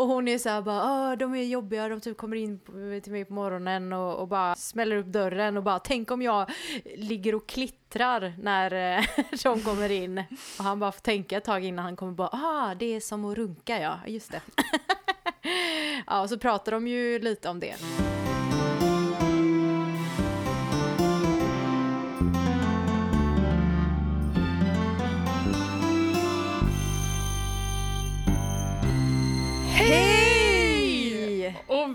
Och hon är så här bara, Åh, de är jobbiga, de typ kommer in på- till mig på morgonen och, och bara smäller upp dörren och bara, tänk om jag ligger och klittrar när eh, de kommer in. Och han bara får tänka ett tag innan han kommer bara, ah, det är som att runka ja, just det. ja, och så pratar de ju lite om det.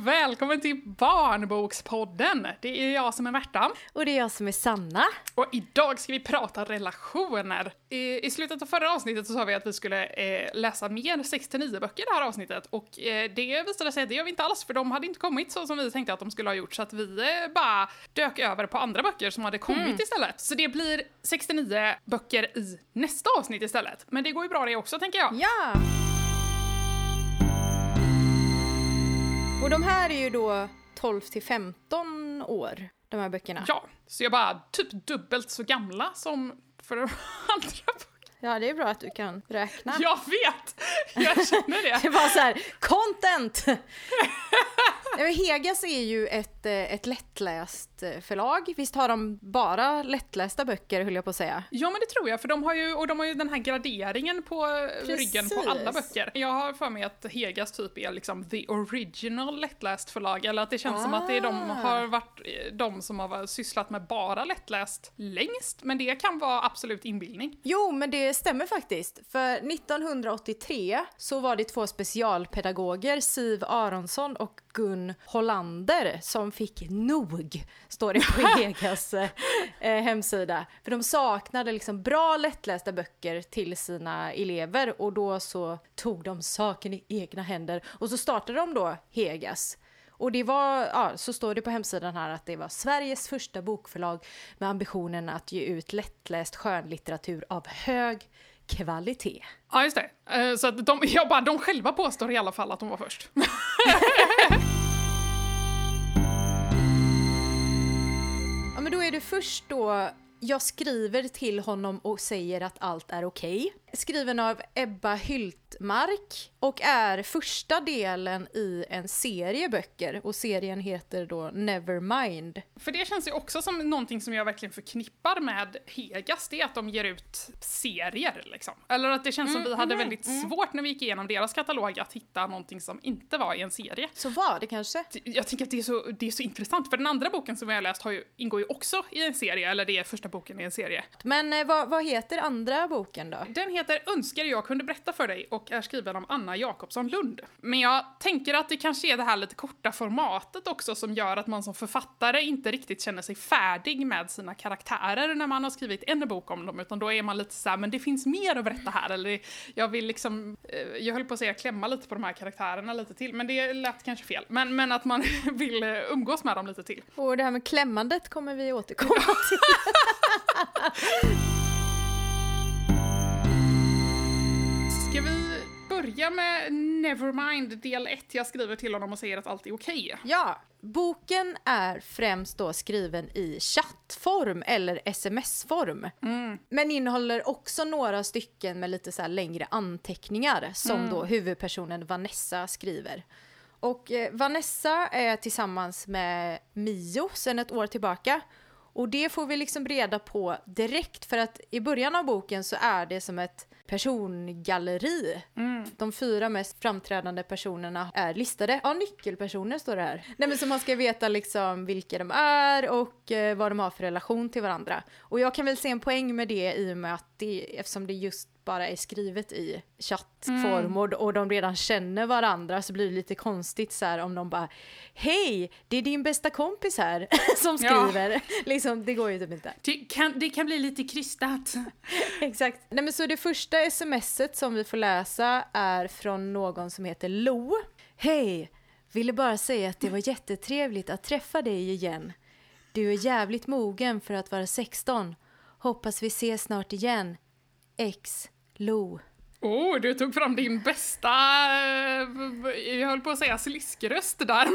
Och välkommen till Barnbokspodden! Det är jag som är Märta. Och det är jag som är Sanna. Och idag ska vi prata relationer. I, i slutet av förra avsnittet så sa vi att vi skulle eh, läsa mer 69 böcker i det här avsnittet. Och eh, det visade sig att det gör vi inte alls, för de hade inte kommit så som vi tänkte att de skulle ha gjort. Så att vi eh, bara dök över på andra böcker som hade kommit istället. Så det blir 69 böcker i nästa avsnitt istället. Men det går ju bra det också, tänker jag. Ja! Och de här är ju då 12 till 15 år, de här böckerna. Ja, så jag bara typ dubbelt så gamla som för de andra böckerna. Ja, det är bra att du kan räkna. Jag vet! Jag känner det. Det var så här, content! Hegas är ju ett, eh, ett lättläst eh, förlag. Visst har de bara lättlästa böcker, höll jag på att säga. Ja men det tror jag, för de har ju, och de har ju den här graderingen på eh, ryggen på alla Precis. böcker. Jag har för mig att Hegas typ är liksom the original lättläst förlag, eller att det känns som att det är de Ah. har varit de som har sysslat med bara lättläst längst, men det kan vara absolut inbildning. Jo, men det stämmer faktiskt. För 1983 så var det två specialpedagoger, Siv Aronsson och Gun Hollander, som fick nog, står det på Hegas eh, eh, hemsida. För de saknade liksom bra lättlästa böcker till sina elever och då så tog de saken i egna händer och så startade de då Hegas. Och det var, ja, så står det på hemsidan här att det var Sveriges första bokförlag med ambitionen att ge ut lättläst skönlitteratur av hög kvalitet. Ja just det, Eh, så att de, jag bara, de själva påstår i alla fall att de var först. Ja men då är det först då jag skriver till honom och säger att allt är okej. Skriven av Ebba Hyltmark och är första delen i en serie böcker och serien heter då Nevermind. För det känns ju också som någonting som jag verkligen förknippar med Hegas, det är att de ger ut serier liksom. Eller att det känns som vi hade väldigt svårt när vi gick igenom deras katalog att hitta någonting som inte var i en serie. Så var det kanske? Jag tänker att det är, så, det är så intressant, för den andra boken som jag har läst har ju, ingår ju också i en serie, eller det är första boken i en serie. Men eh, vad, vad heter andra boken då? Den heter Önskar jag kunde berätta för dig och är skriven av Anna Jakobsson Lund. Men jag tänker att det kanske är det här lite korta formatet också som gör att man som författare inte riktigt känner sig färdig med sina karaktärer när man har skrivit en bok om dem, utan då är man lite så här, men det finns mer att berätta här, eller jag vill liksom, eh, jag höll på att säga klämma lite på de här karaktärerna lite till, men det lät kanske fel. Men, men att man vill eh, umgås med dem lite till. Och det här med klämmandet kommer vi återkomma till. Ska vi börja med Nevermind del 1? Jag skriver till honom och säger att allt är okej. Ja, boken är främst då skriven i chattform eller sms-form. Men innehåller också några stycken med lite så här längre anteckningar som då huvudpersonen Vanessa skriver. Och eh, Vanessa är tillsammans med Mio sedan ett år tillbaka. Och det får vi liksom reda på direkt för att i början av boken så är det som ett persongalleri. De fyra mest framträdande personerna är listade. Ja, nyckelpersoner står det här. Nej men så man ska veta liksom vilka de är och eh, vad de har för relation till varandra. Och jag kan väl se en poäng med det i och med att det, eftersom det just bara är skrivet i chattform och, och de redan känner varandra så blir det lite konstigt så här om de bara Hej, det är din bästa kompis här som Ja. skriver. Liksom, det går ju typ inte. Det kan, det kan bli lite krystat. Exakt. Nej men så det första smset som vi får läsa är från någon som heter Lo. Hej! Ville bara säga att det var jättetrevligt att träffa dig igen. Du är jävligt mogen för att vara 16. Hoppas vi ses snart igen. X. Lo. Oh, du tog fram din bästa, eh, jag höll på att säga sliskröst där.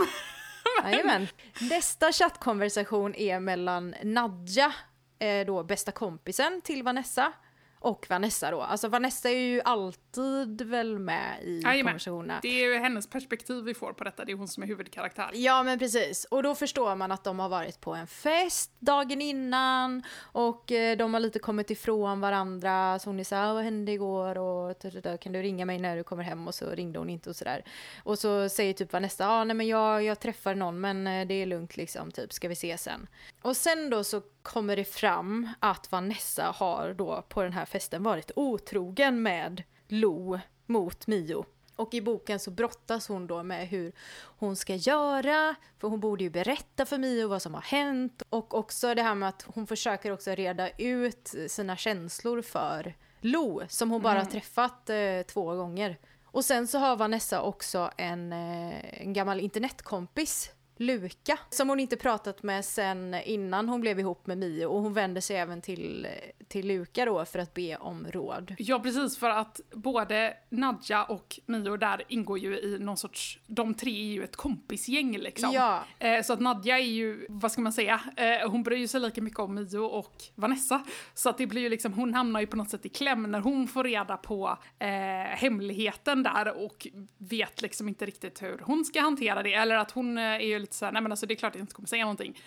Jajamän. Nästa chattkonversation är mellan Nadja, eh, då bästa kompisen till Vanessa, och Vanessa då. Alltså Vanessa är ju allt alltid väl med i Jajamän. konversationerna. Det är ju hennes perspektiv vi får på detta, det är hon som är huvudkaraktär. Ja men precis, och då förstår man att de har varit på en fest dagen innan och eh, de har lite kommit ifrån varandra så hon är såhär, vad hände igår och kan du ringa mig när du kommer hem och så ringde hon inte och sådär. Och så säger typ Vanessa, ja ah, nej men jag, jag träffar någon men eh, det är lugnt liksom, typ ska vi se sen. Och sen då så kommer det fram att Vanessa har då på den här festen varit otrogen med Lo mot Mio. Och i boken så brottas hon då med hur hon ska göra, för hon borde ju berätta för Mio vad som har hänt. Och också det här med att hon försöker också reda ut sina känslor för Lo, som hon bara har träffat eh, två gånger. Och sen så har Vanessa också en, eh, en gammal internetkompis Luka, som hon inte pratat med sen innan hon blev ihop med Mio och hon vänder sig även till, till Luka då för att be om råd. Ja, precis, för att både Nadja och Mio där ingår ju i någon sorts, de tre är ju ett kompisgäng liksom. Ja. Eh, så att Nadja är ju, vad ska man säga, eh, hon bryr sig lika mycket om Mio och Vanessa. Så att det blir ju liksom, hon hamnar ju på något sätt i kläm när hon får reda på eh, hemligheten där och vet liksom inte riktigt hur hon ska hantera det. Eller att hon eh, är ju lite såhär, nej men alltså det är klart att jag inte kommer säga någonting.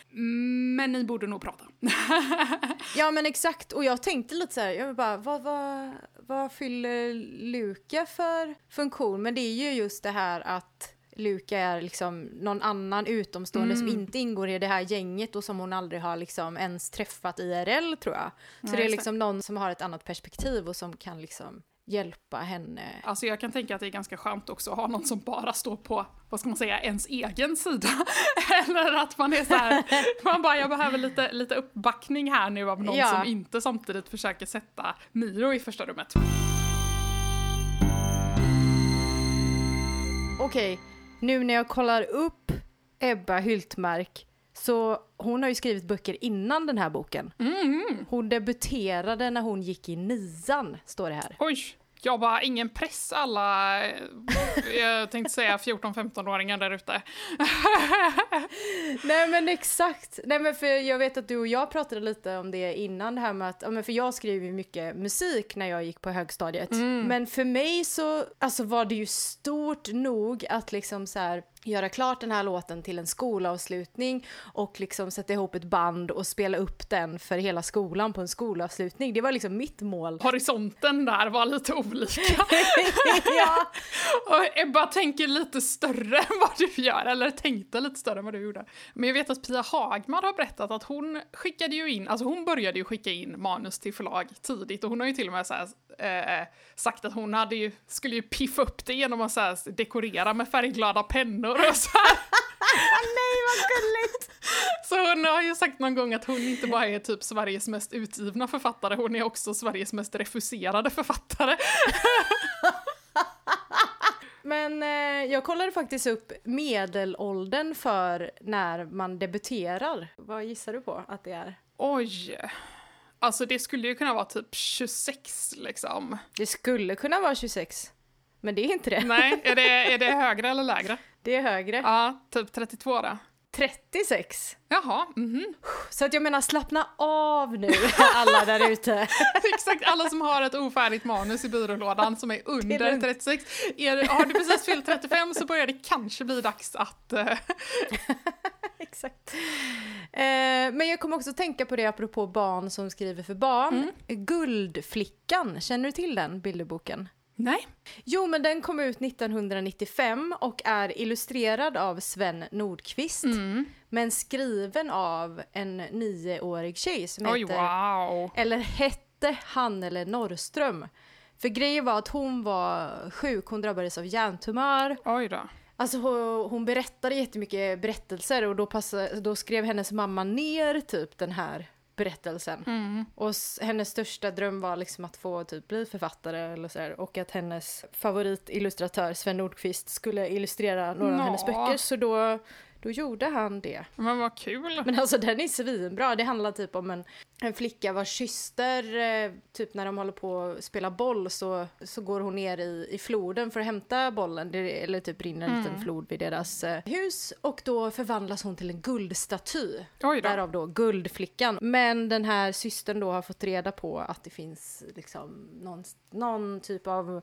Men ni borde nog prata. Ja men exakt, och jag tänkte lite så här, jag bara, vad, vad, vad fyller Luka för funktion? Men det är ju just det här att Luka är liksom någon annan utomstående som inte ingår i det här gänget och som hon aldrig har liksom ens träffat IRL tror jag. Så Nej, det är liksom någon som har ett annat perspektiv och som kan liksom hjälpa henne. Alltså jag kan tänka att det är ganska skönt också att ha någon som bara står på, vad ska man säga, ens egen sida. Eller att man är så här, man bara jag behöver lite, lite uppbackning här nu av någon Ja. som inte samtidigt försöker sätta Miro i första rummet. Okej, nu när jag kollar upp Ebba Hyltmark så hon har ju skrivit böcker innan den här boken. Hon debuterade när hon gick i nian, står det här. Oj, jag bara ingen press alla, eh, jag tänkte säga 14-15-åringar där ute. Nej men exakt. Nej men för jag vet att du och jag pratade lite om det innan det här med att, men för jag skrev ju mycket musik när jag gick på högstadiet. Men för mig så, alltså var det ju stort nog att liksom så här göra klart den här låten till en skolavslutning och liksom sätta ihop ett band och spela upp den för hela skolan på en skolavslutning. Det var liksom mitt mål. Horisonten där var lite olika. ja. Och Ebba tänker lite större än vad du gör, eller tänkte lite större än vad du gjorde. Men jag vet att Pia Hagman har berättat att hon skickade ju in, alltså hon började ju skicka in manus till förlag tidigt och hon har ju till och med så här, eh, sagt att hon hade ju, skulle ju piffa upp det genom att så här, dekorera med färgglada pennor och så här. Nej vad gulligt! Så hon har ju sagt någon gång att hon inte bara är typ Sveriges mest utgivna författare, hon är också Sveriges mest refuserade författare. Men eh, jag kollade faktiskt upp medelåldern för när man debuterar. Vad gissar du på att det är? Oj. Alltså det skulle ju kunna vara typ 26 liksom. Det skulle kunna vara 26, men det är inte det. Nej, är det, är det högre eller lägre? Det är högre. Ja, typ 32 då. 36. Jaha, mhm. Så att jag menar slappna av nu alla där ute. Exakt, alla som har ett ofärdigt manus i byrålådan som är under är lugnt. 36. Är, har du precis fyllt 35 så börjar det kanske bli dags att... eh, Exakt. Eh, men jag kommer också tänka på det apropå barn som skriver för barn. Guldflickan, känner du till den bilderboken? Nej. Jo, men den kom ut 1995 och är illustrerad av Sven Nordqvist. Mm. Men skriven av en nioårig tjej som Oj, heter, wow. eller hette Hannele Norrström. För grejen var att hon var sjuk, hon drabbades av hjärntumör. Oj då. Alltså hon, hon berättade jättemycket berättelser och då, passade, då skrev hennes mamma ner typ den här berättelsen. Mm. Och hennes största dröm var liksom att få typ bli författare eller så här, och att hennes favoritillustratör Sven Nordqvist skulle illustrera några av Nå. hennes böcker så då, då gjorde han det. Men vad kul. Men alltså den är svinbra, det handlar typ om en en flicka vars syster, eh, typ när de håller på att spela boll så, så går hon ner i, i floden för att hämta bollen, det, eller typ rinner en liten flod vid deras eh, hus och då förvandlas hon till en guldstaty. Oj då. Därav då guldflickan. Men den här systern då har fått reda på att det finns liksom någon, någon typ av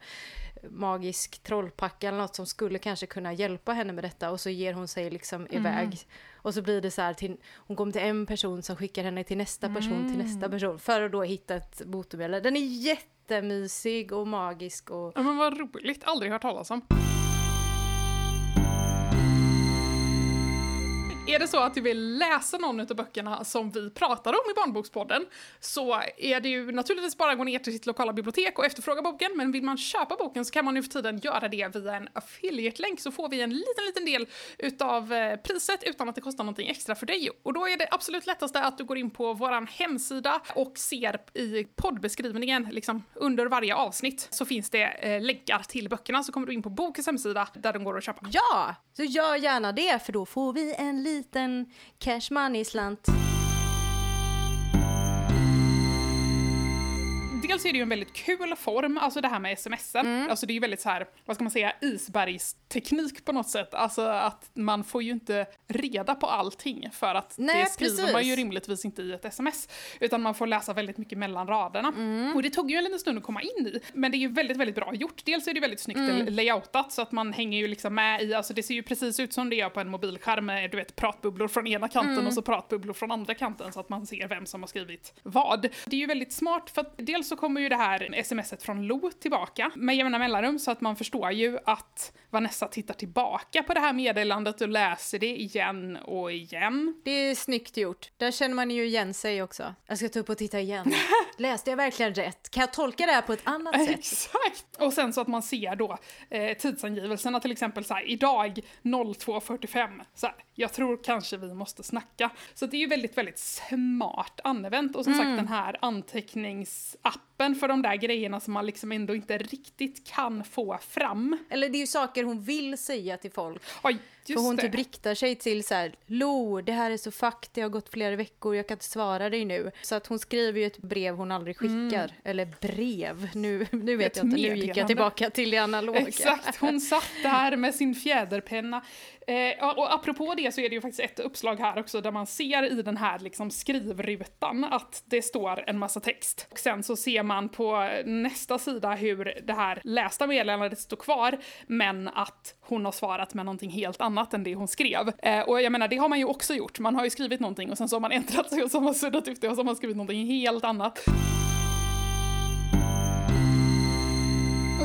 magisk trollpacka eller något som skulle kanske kunna hjälpa henne med detta och så ger hon sig liksom iväg. Och så blir det så här, till, hon kommer till en person som skickar henne till nästa person till nästa person för att då hitta ett botemedel. Den är jättemysig och magisk och Ja men vad roligt, aldrig hört talas om. Är det så att du vill läsa någon av böckerna som vi pratar om i Barnbokspodden så är det ju naturligtvis bara att gå ner till sitt lokala bibliotek och efterfråga boken, men vill man köpa boken så kan man nu för tiden göra det via en affiliate-länk så får vi en liten, liten del utav eh, priset utan att det kostar någonting extra för dig. Och då är det absolut lättaste att du går in på våran hemsida och ser i poddbeskrivningen, liksom under varje avsnitt, så finns det eh, länkar till böckerna så kommer du in på bokens hemsida där de går att köpa. ja, så gör gärna det för då får vi en liten liten cash money-slant. Dels är det ju en väldigt kul form, alltså det här med smsen. Mm. Alltså det är ju väldigt så här, vad ska man säga, isbergsteknik på något sätt. Alltså att man får ju inte reda på allting för att Nej, det skriver man precis. ju rimligtvis inte i ett sms. Utan man får läsa väldigt mycket mellan raderna. Mm. Och det tog ju en liten stund att komma in i. Men det är ju väldigt, väldigt bra gjort. Dels är det väldigt snyggt Mm. layoutat så att man hänger ju liksom med i, alltså det ser ju precis ut som det gör på en mobilskärm med du vet pratbubblor från ena kanten Mm. och så pratbubblor från andra kanten så att man ser vem som har skrivit vad. Det är ju väldigt smart för att dels så kommer ju det här smset från Lo tillbaka med jämna mellanrum så att man förstår ju att Vanessa tittar tillbaka på det här meddelandet och läser det igen och igen. Det är snyggt gjort. Där känner man ju igen sig också. Jag ska ta upp och titta igen. Läste jag verkligen rätt? Kan jag tolka det här på ett annat sätt? Exakt! Och sen så att man ser då eh, tidsangivelserna till exempel så här, idag 02.45. Så här, jag tror kanske vi måste snacka. Så det är ju väldigt, väldigt smart använt. Och som sagt den här anteckningsappen för de där grejerna som man liksom ändå inte riktigt kan få fram. Eller det är ju saker hon vill säga till folk. Just För hon det. typ riktar sig till så här, Lo, det här är så fuck, det har gått flera veckor, jag kan inte svara dig nu. Så att hon skriver ju ett brev hon aldrig skickar. Eller brev, nu, nu vet Ett jag inte, nu gick jag tillbaka till det analoga. Exakt, hon satt där med sin fjäderpenna. Eh, och apropå det så är det ju faktiskt ett uppslag här också där man ser i den här liksom skrivrutan att det står en massa text. Och sen så ser man på nästa sida hur det här lästa meddelandet står kvar men att hon har svarat med någonting helt annat än det hon skrev. Eh, och jag menar, det har man ju också gjort. Man har ju skrivit någonting och sen så har man ändrat sig och så har man suddat ut det och så har man skrivit någonting helt annat.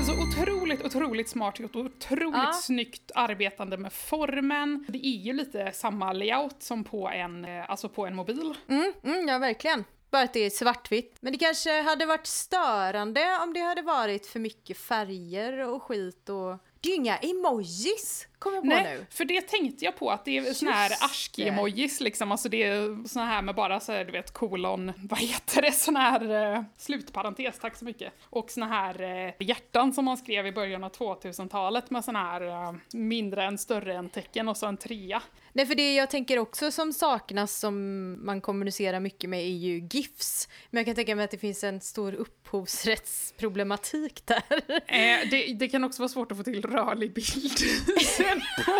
Så otroligt, otroligt smart gjort och otroligt Ja. snyggt arbetande med formen. Det är ju lite samma layout som på en, eh, alltså på en mobil. Mm, mm, ja, verkligen. Bara att det är svartvitt. Men det kanske hade varit störande om det hade varit för mycket färger och skit och... Det är ju inga emojis, kommer jag på Nej, nu. för det tänkte jag på att det är såna här Just ask-emojis liksom, alltså det är såna här med bara så här, du vet kolon, vad heter det, såna här eh, slutparentes, tack så mycket. Och såna här eh, hjärtan som man skrev i början av 2000-talet med såna här eh, mindre än större än tecken och så en trea. Nej, för det jag tänker också som saknas som man kommunicerar mycket med är ju GIFs. Men jag kan tänka mig att det finns en stor upphovsrättsproblematik där. Eh, det, det kan också vara svårt att få till rörlig bild sen på.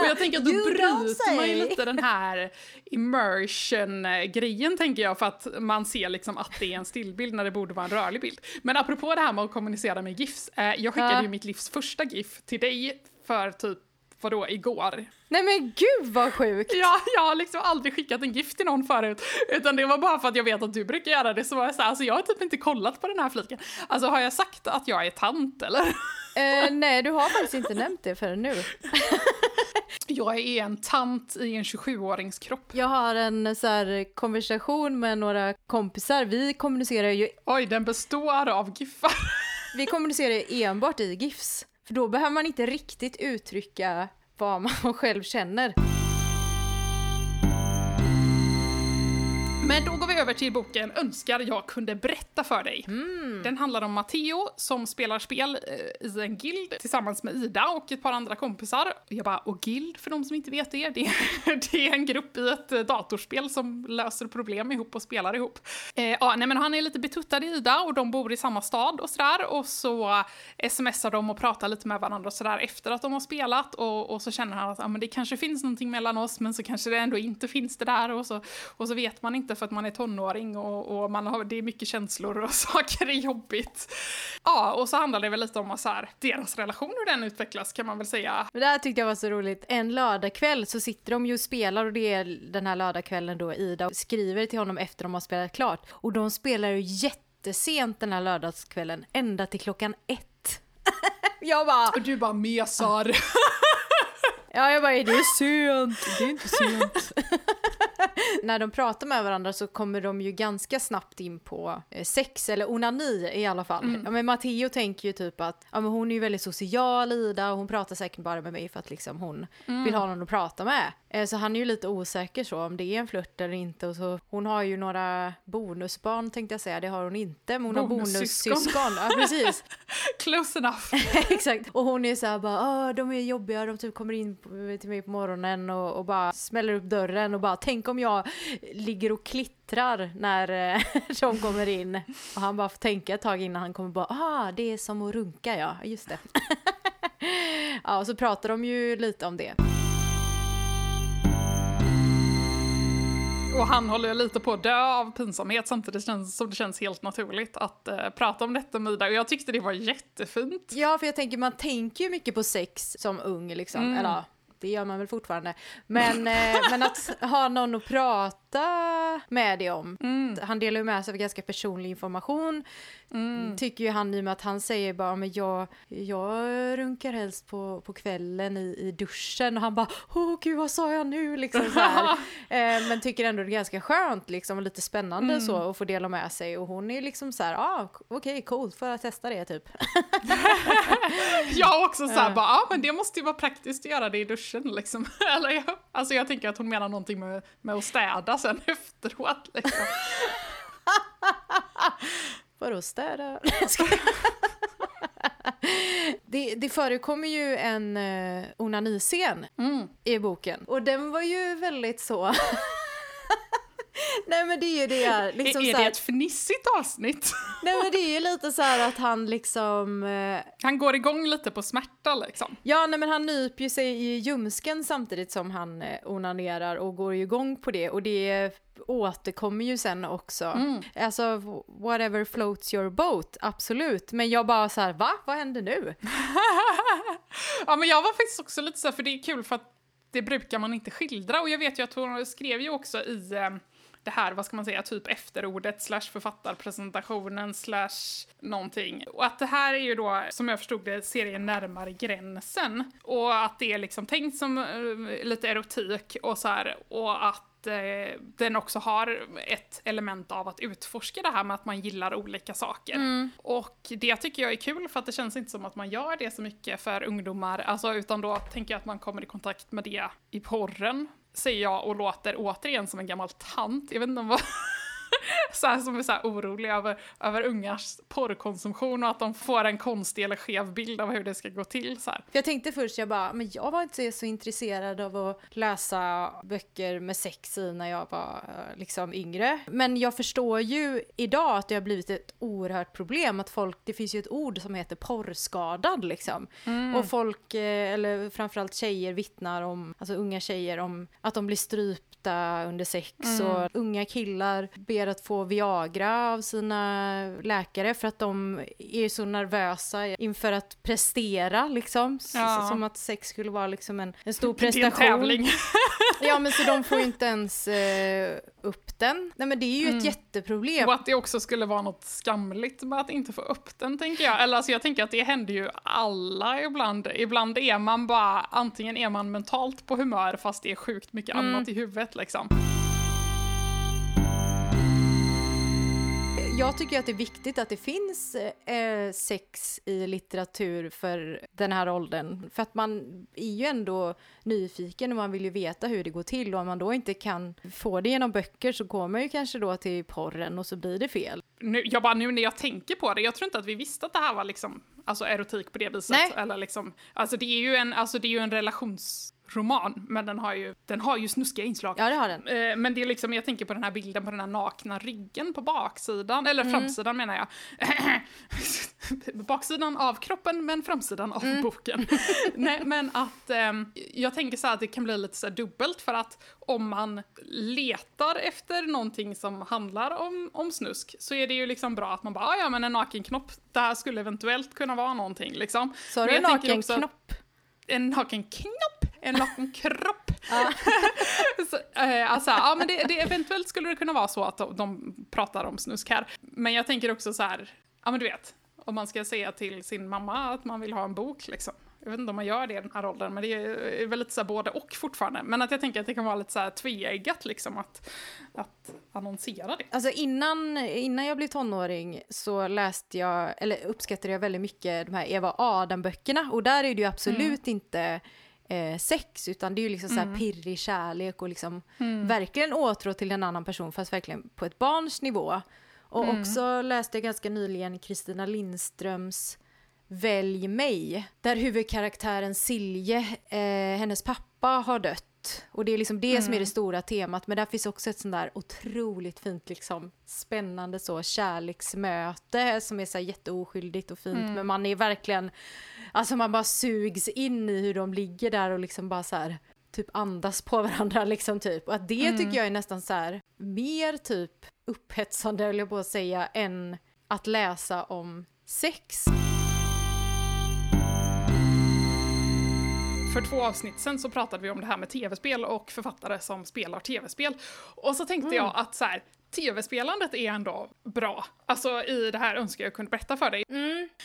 Och jag tänker att då You bryter man ju lite den här immersion-grejen tänker jag för att man ser liksom att det är en stillbild när det borde vara en rörlig bild. Men apropå det här med att kommunicera med GIFs, eh, jag skickade Ja. ju mitt livs första GIF till dig för typ vadå, igår? Nej men gud vad sjukt! Ja, jag har liksom aldrig skickat en GIF till någon förut, utan det var bara för att jag vet att du brukar göra det, så var jag så här, alltså jag har typ inte kollat på den här fliken. Alltså har jag sagt att jag är tant eller? Eh, nej, du har faktiskt inte nämnt det förrän nu. Jag är en tant i en 27-åringskropp. Jag har en så här, konversation med några kompisar. Vi kommunicerar ju Oj, den består av giffar. vi kommunicerar ju enbart i GIFs. För då behöver man inte riktigt uttrycka vad man själv känner. Men då går vi över till boken Önskar jag kunde berätta för dig. Mm. Den handlar om Matteo som spelar spel eh, i en guild tillsammans med Ida och ett par andra kompisar. Jag bara, och guild för de som inte vet det, det är, det är en grupp i ett eh, datorspel som löser problem ihop och spelar ihop. Eh, ja, nej men han är lite betuttad i Ida och de bor i samma stad och sådär och så smsar de och pratar lite med varandra och sådär efter att de har spelat och, och så känner han att ja, men det kanske finns någonting mellan oss men så kanske det ändå inte finns det där och så, och så vet man inte för att man är tonåring och, och man har, det är mycket känslor och saker är jobbigt. Ja, och så handlar det väl lite om så här, deras relation hur den utvecklas kan man väl säga. Men det här tyckte jag var så roligt. En lördagkväll så sitter de ju och spelar och det är den här lördagskvällen då Ida skriver till honom efter de har spelat klart. Och de spelar ju jättesent den här lördagskvällen, ända till klockan ett. jag bara... Och du bara mesar. Ja, jag bara, är det sent? Det är inte sent. När de pratar med varandra så kommer de ju ganska snabbt in på eh, sex, eller onani i alla fall. Mm. Ja, men Matteo tänker ju typ att ja, men hon är ju väldigt social, Ida, och hon pratar säkert bara med mig för att liksom hon Mm. vill ha någon att prata med. Eh, Så han är ju lite osäker så om det är en flört eller inte. Och så, hon har ju några bonusbarn tänkte jag säga, det har hon inte, men hon har Bonussyskon. bonussyskon. Ja, precis. Close enough. Exakt. Och hon är så här bara, "Åh, de är jobbiga, de typ kommer in till mig på morgonen och, och bara smäller upp dörren och bara, tänk om jag ligger och klittrar när eh, de kommer in. Och han bara får tänka ett tag innan han kommer bara, ah, det är som att runka ja, just det. ja, och så pratar de ju lite om det. Och han håller ju lite på att dö av pinsamhet samtidigt känns, som det känns helt naturligt att eh, prata om detta med Ida. Och jag tyckte det var jättefint. Ja, för jag tänker man tänker ju mycket på sex som ung liksom, Mm. eller det gör man väl fortfarande. Men, eh, men att ha någon att prata med det om. Mm. Han delar ju med sig av ganska personlig information. Tycker ju han i och med att han säger bara, men jag, jag runkar helst på, på kvällen i, i duschen och han bara, åh gud vad sa jag nu liksom så här. eh, Men tycker ändå det är ganska skönt liksom och lite spännande så att få dela med sig och hon är liksom så här, ah, okej coolt, får jag testa det typ. Jag också såhär Ja. bara, ja men det måste ju vara praktiskt att göra det i duschen liksom. Eller alltså jag tänker att hon menar någonting med, med att städa sen efteråt liksom. Vadå städa? Det, det förekommer ju en uh, onaniscen Mm. i boken och den var ju väldigt så... Nej men det är ju det liksom är, är det här, ett fnissigt avsnitt? Nej men det är ju lite så här att han liksom... eh, Han går igång lite på smärta liksom. Ja, nej men han nyper ju sig i ljumsken samtidigt som han eh, onanerar och går ju igång på det och det återkommer ju sen också. Mm. Alltså whatever floats your boat, absolut. Men jag bara så här, va? Vad händer nu? Ja men jag var faktiskt också lite så här, för det är kul för att det brukar man inte skildra och jag vet ju att hon skrev ju också i eh, det här, vad ska man säga, typ efterordet slash författarpresentationen slash någonting. Och att det här är ju då, som jag förstod det, serien närmare gränsen. Och att det är liksom tänkt som eh, lite erotik och så här, och att eh, den också har ett element av att utforska det här med att man gillar olika saker. Och det tycker jag är kul för att det känns inte som att man gör det så mycket för ungdomar, alltså, utan då tänker jag att man kommer i kontakt med det i porren, säger jag och låter återigen som en gammal tant. Jag vet inte om vad... så här, som är så här orolig över, över ungars porrkonsumtion och att de får en konstig eller skev bild av hur det ska gå till. Så här. Jag tänkte först, jag bara, men jag var inte så intresserad av att läsa böcker med sex i när jag var eh, liksom yngre. Men jag förstår ju idag att det har blivit ett oerhört problem att folk, det finns ju ett ord som heter porrskadad liksom. Och folk, eh, eller framförallt tjejer vittnar om, alltså unga tjejer om att de blir strypta under sex och unga killar ber att få Viagra av sina läkare för att de är så nervösa inför att prestera liksom. Ja. Som att sex skulle vara liksom en, en stor Det är en prestation. tävling. Ja men så de får ju inte ens eh, upp den. Nej men det är ju ett jätteproblem. Och att det också skulle vara något skamligt med att inte få upp den, tänker jag. Eller alltså jag tänker att det händer ju alla ibland. Ibland är man bara, antingen är man mentalt på humör fast det är sjukt mycket annat i huvudet liksom. Jag tycker att det är viktigt att det finns eh, sex i litteratur för den här åldern. För att man är ju ändå nyfiken och man vill ju veta hur det går till. Och om man då inte kan få det genom böcker så går man ju kanske då till porren och så blir det fel. Nu, jag bara, nu när jag tänker på det, jag tror inte att vi visste att det här var liksom, alltså erotik på det viset. Nej. Eller liksom, alltså det är ju en, alltså det är ju en relationsroman, men den har ju, den har ju snuskiga inslag. Ja, det har den. Eh, Men det är liksom, jag tänker på den här bilden på den här nakna ryggen på baksidan, eller framsidan menar jag. baksidan av kroppen men framsidan av boken. Nej men att ehm, jag tänker så här att det kan bli lite så dubbelt för att om man letar efter någonting som handlar om, om snusk så är det ju liksom bra att man bara, "Ah, ja men en naken knopp, det här skulle eventuellt kunna vara någonting liksom. Så du en naken knopp? En naken knopp, en naken kropp. så, eh, alltså, ja, men det, det, eventuellt skulle det kunna vara så att de, de pratar om snusk här. Men jag tänker också så här, ja men du vet, om man ska säga till sin mamma att man vill ha en bok liksom. Jag vet inte om man gör det i den här åldern, men det är väl lite så både och fortfarande. Men att jag tänker att det kan vara lite så här tveeggat liksom att, att annonsera det. Alltså innan, innan jag blev tonåring så läste jag, eller uppskattade jag väldigt mycket de här Eva Adam-böckerna och där är det ju absolut inte eh, sex utan det är ju liksom så här pirrig kärlek och liksom verkligen åtrå till en annan person fast verkligen på ett barns nivå. Och också läste jag ganska nyligen Kristina Lindströms Välj mig, där huvudkaraktären Silje, eh, hennes pappa har dött. Och det är liksom det som är det stora temat, men där finns också ett sånt där otroligt fint, liksom spännande så kärleksmöte som är så jätteoskyldigt och fint, men man är verkligen, alltså man bara sugs in i hur de ligger där och liksom bara så här typ andas på varandra liksom typ. Och att det tycker jag är nästan så här mer typ upphetsande, höll jag på att säga, än att läsa om sex. För två avsnitt sen så pratade vi om det här med tv-spel och författare som spelar tv-spel. Och så tänkte jag att så här, tv-spelandet är ändå bra. Alltså i det här önskar jag kunde berätta för dig.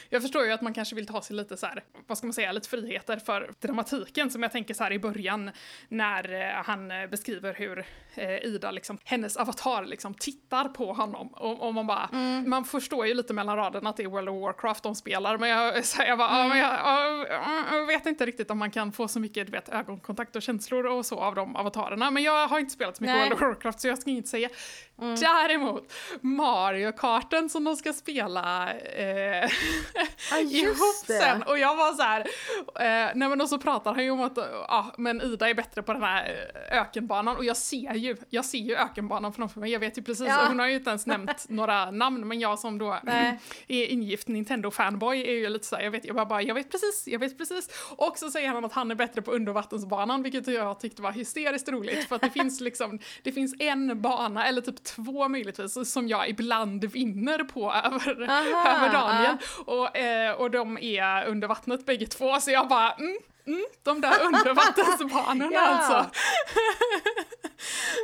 Jag förstår ju att man kanske vill ta sig lite så här, vad ska man säga, lite friheter för dramatiken som jag tänker så här i början när eh, han eh, beskriver hur eh, Ida, liksom, hennes avatar liksom tittar på honom och, och man bara, man förstår ju lite mellan raderna att det är World of Warcraft de spelar men jag, så här, jag bara, men jag, ja, jag vet inte riktigt om man kan få så mycket du vet, ögonkontakt och känslor och så av de avatarerna men jag har inte spelat så mycket Nej. World of Warcraft så jag ska inte säga. Däremot, Mario-karten som de ska spela eh, Ja, ihop sen. Och jag var så här, eh, nej men och så pratar han ju om att ja, men Ida är bättre på den här eh, ökenbanan och jag ser ju, jag ser ju ökenbanan framför mig, jag vet ju precis, Ja. hon har ju inte ens nämnt några namn men jag som då Nej. är ingift Nintendo-fanboy är ju lite så här, jag vet, jag bara, bara, jag vet precis, jag vet precis. Och så säger han att han är bättre på undervattensbanan vilket jag tyckte var hysteriskt roligt för att det finns liksom, det finns en bana eller typ två möjligtvis som jag ibland vinner på över, Aha, över Daniel. Och, eh, och de är under vattnet bägge två så jag bara mm, mm, de där undervattensbanorna Ja. alltså.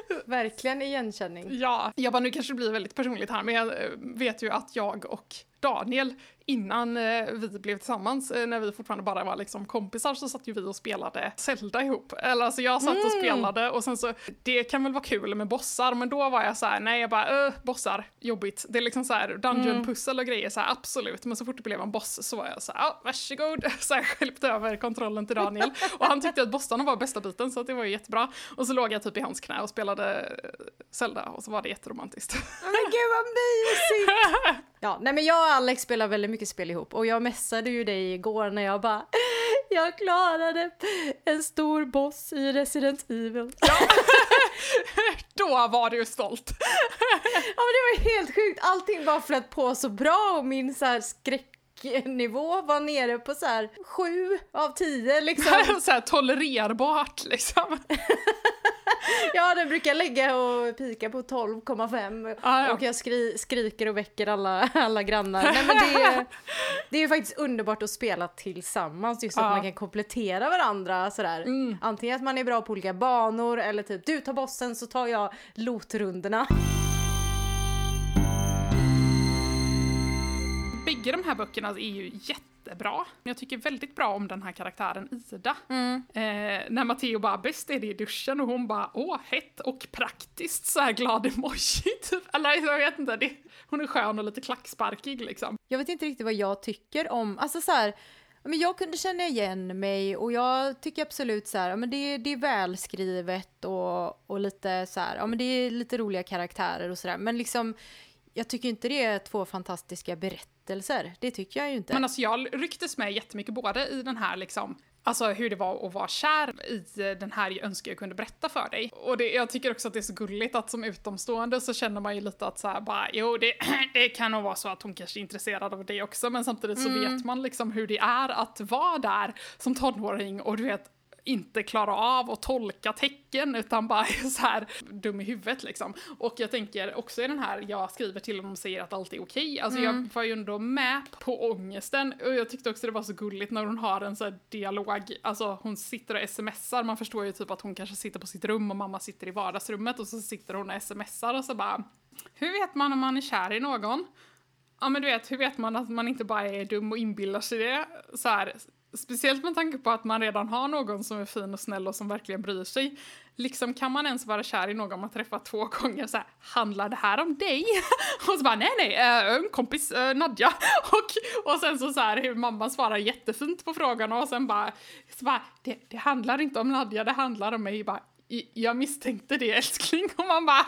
Verkligen igenkänning. Ja, jag bara nu kanske det blir väldigt personligt här men jag eh, vet ju att jag och Daniel innan eh, vi blev tillsammans, eh, när vi fortfarande bara var liksom kompisar, så satt ju vi och spelade Zelda ihop. Eller alltså jag satt och spelade och sen så, det kan väl vara kul med bossar, men då var jag så här, nej jag bara, äh, bossar, jobbigt. Det är liksom så här dungeon-pussel och grejer, så här, absolut, men så fort det blev en boss så var jag så här, ja, varsågod, så här skälpte över kontrollen till Daniel. Och han tyckte att bossarna var bästa biten, så det var ju jättebra. Och så låg jag typ i hans knä och spelade eh, Zelda, och så var det jätteromantiskt. Men gud vad mysigt! Ja, nej men jag och Alex spelar väldigt mycket spel ihop och jag messade ju dig igår när jag bara jag klarade en stor boss i Resident Evil. Då var du stolt. Ja men det var helt sjukt, allting bara flöt på så bra och min så här skräcknivå var nere på så här sju av tio liksom. så här tolererbart liksom. Ja, den brukar lägga och pika på 12,5 Ah, ja. och jag skri skriker och väcker alla, alla grannar. Nej, men det, är, det är faktiskt underbart att spela tillsammans just att Ja. man kan komplettera varandra sådär. Antingen att man är bra på olika banor eller typ du tar bossen så tar jag lotrundorna. Bägge de här böckerna är ju jättebra. Jag tycker väldigt bra om den här karaktären Ida. Mm. Eh, när Matteo bara bäst är det i duschen och hon bara åh, hett och praktiskt så här glad emoji typ. Eller jag vet inte, det, hon är skön och lite klacksparkig liksom. Jag vet inte riktigt vad jag tycker om, alltså så här, men jag kunde känna igen mig och jag tycker absolut så här, men det, det är välskrivet och, och lite så här, ja men det är lite roliga karaktärer och sådär, men liksom jag tycker inte det är två fantastiska berättelser. Det tycker jag ju inte. Men alltså jag rycktes med jättemycket både i den här liksom Alltså hur det var att vara kär i den här jag önskar jag kunde berätta för dig. Och det, jag tycker också att det är så gulligt att som utomstående så känner man ju lite att så här bara, jo det, det kan nog vara så att hon kanske är intresserad av det också, men samtidigt så Mm. vet man liksom hur det är att vara där som tonåring och du vet inte klara av att tolka tecken utan bara är så här dum i huvudet liksom. Och jag tänker också i den här, jag skriver till honom och säger att allt är okej. Alltså jag var ju ändå med på ångesten och jag tyckte också det var så gulligt när hon har en så här dialog, alltså hon sitter och smsar, man förstår ju typ att hon kanske sitter på sitt rum och mamma sitter i vardagsrummet och så sitter hon och smsar och så bara, hur vet man om man är kär i någon? Ja men du vet, hur vet man att man inte bara är dum och inbillar sig det? Så här, speciellt med tanke på att man redan har någon som är fin och snäll och som verkligen bryr sig. Liksom kan man ens vara kär i någon man träffat två gånger så här, handlar det här om dig? och så bara, nej nej, äh, en kompis, äh, Nadja. och, och sen så, så här hur mamman svarar jättefint på frågan och sen bara, så bara det, det handlar inte om Nadja, det handlar om mig. Bara, jag misstänkte det älskling. Och man bara,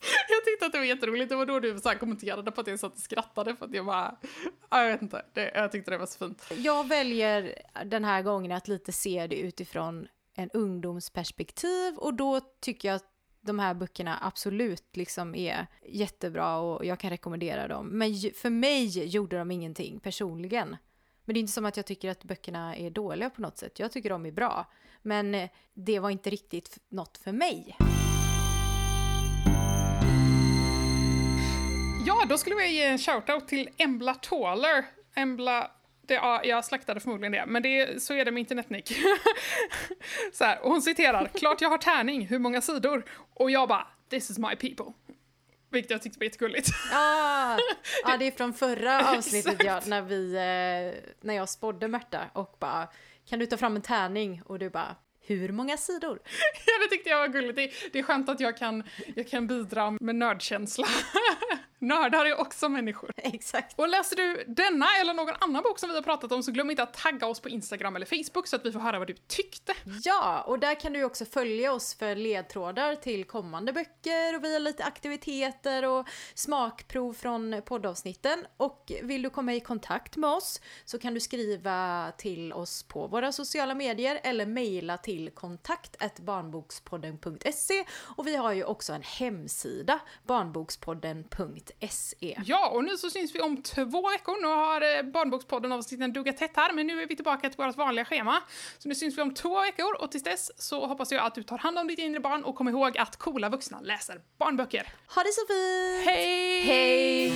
jag tyckte att det var jätteroligt, det var då du så här kommenterade på att jag satt och skrattade för att jag bara, ja, jag vet inte, det, jag tyckte det var så fint. Jag väljer den här gången att lite se det utifrån en ungdomsperspektiv och då tycker jag att de här böckerna absolut liksom är jättebra och jag kan rekommendera dem. Men för mig gjorde de ingenting personligen. Men det är inte som att jag tycker att böckerna är dåliga på något sätt. Jag tycker de är bra. Men det var inte riktigt något för mig. Ja, då skulle jag ge en shoutout till Embla Taller. Embla, det, ja, jag slaktade förmodligen det, men det, så är det med internetnick. så här, och hon citerar, klart jag har tärning, hur många sidor? Och jag bara, this is my people. Vilket jag tyckte var jättegulligt. Ah, ja, det är från förra avsnittet ja, när, vi, eh, när jag spådde Märta och bara kan du ta fram en tärning? Och du bara hur många sidor? ja, det tyckte jag var gulligt. Det, det är skönt att jag kan, jag kan bidra med nördkänsla. Nördar är också människor. Exakt. Och läser du denna eller någon annan bok som vi har pratat om så glöm inte att tagga oss på Instagram eller Facebook så att vi får höra vad du tyckte. Ja, och där kan du också följa oss för ledtrådar till kommande böcker och vi har lite aktiviteter och smakprov från poddavsnitten. Och vill du komma i kontakt med oss så kan du skriva till oss på våra sociala medier eller mejla till kontakt barnbokspodden.se och vi har ju också en hemsida barnbokspodden.se. Ja, och nu så syns vi om två veckor. Nu har eh, Barnbokspodden avsnitten duggat tätt här, men nu är vi tillbaka till vårt vanliga schema. Så nu syns vi om två veckor och tills dess så hoppas jag att du tar hand om ditt inre barn och kom ihåg att coola vuxna läser barnböcker. Ha det så fint! Hej! Hej!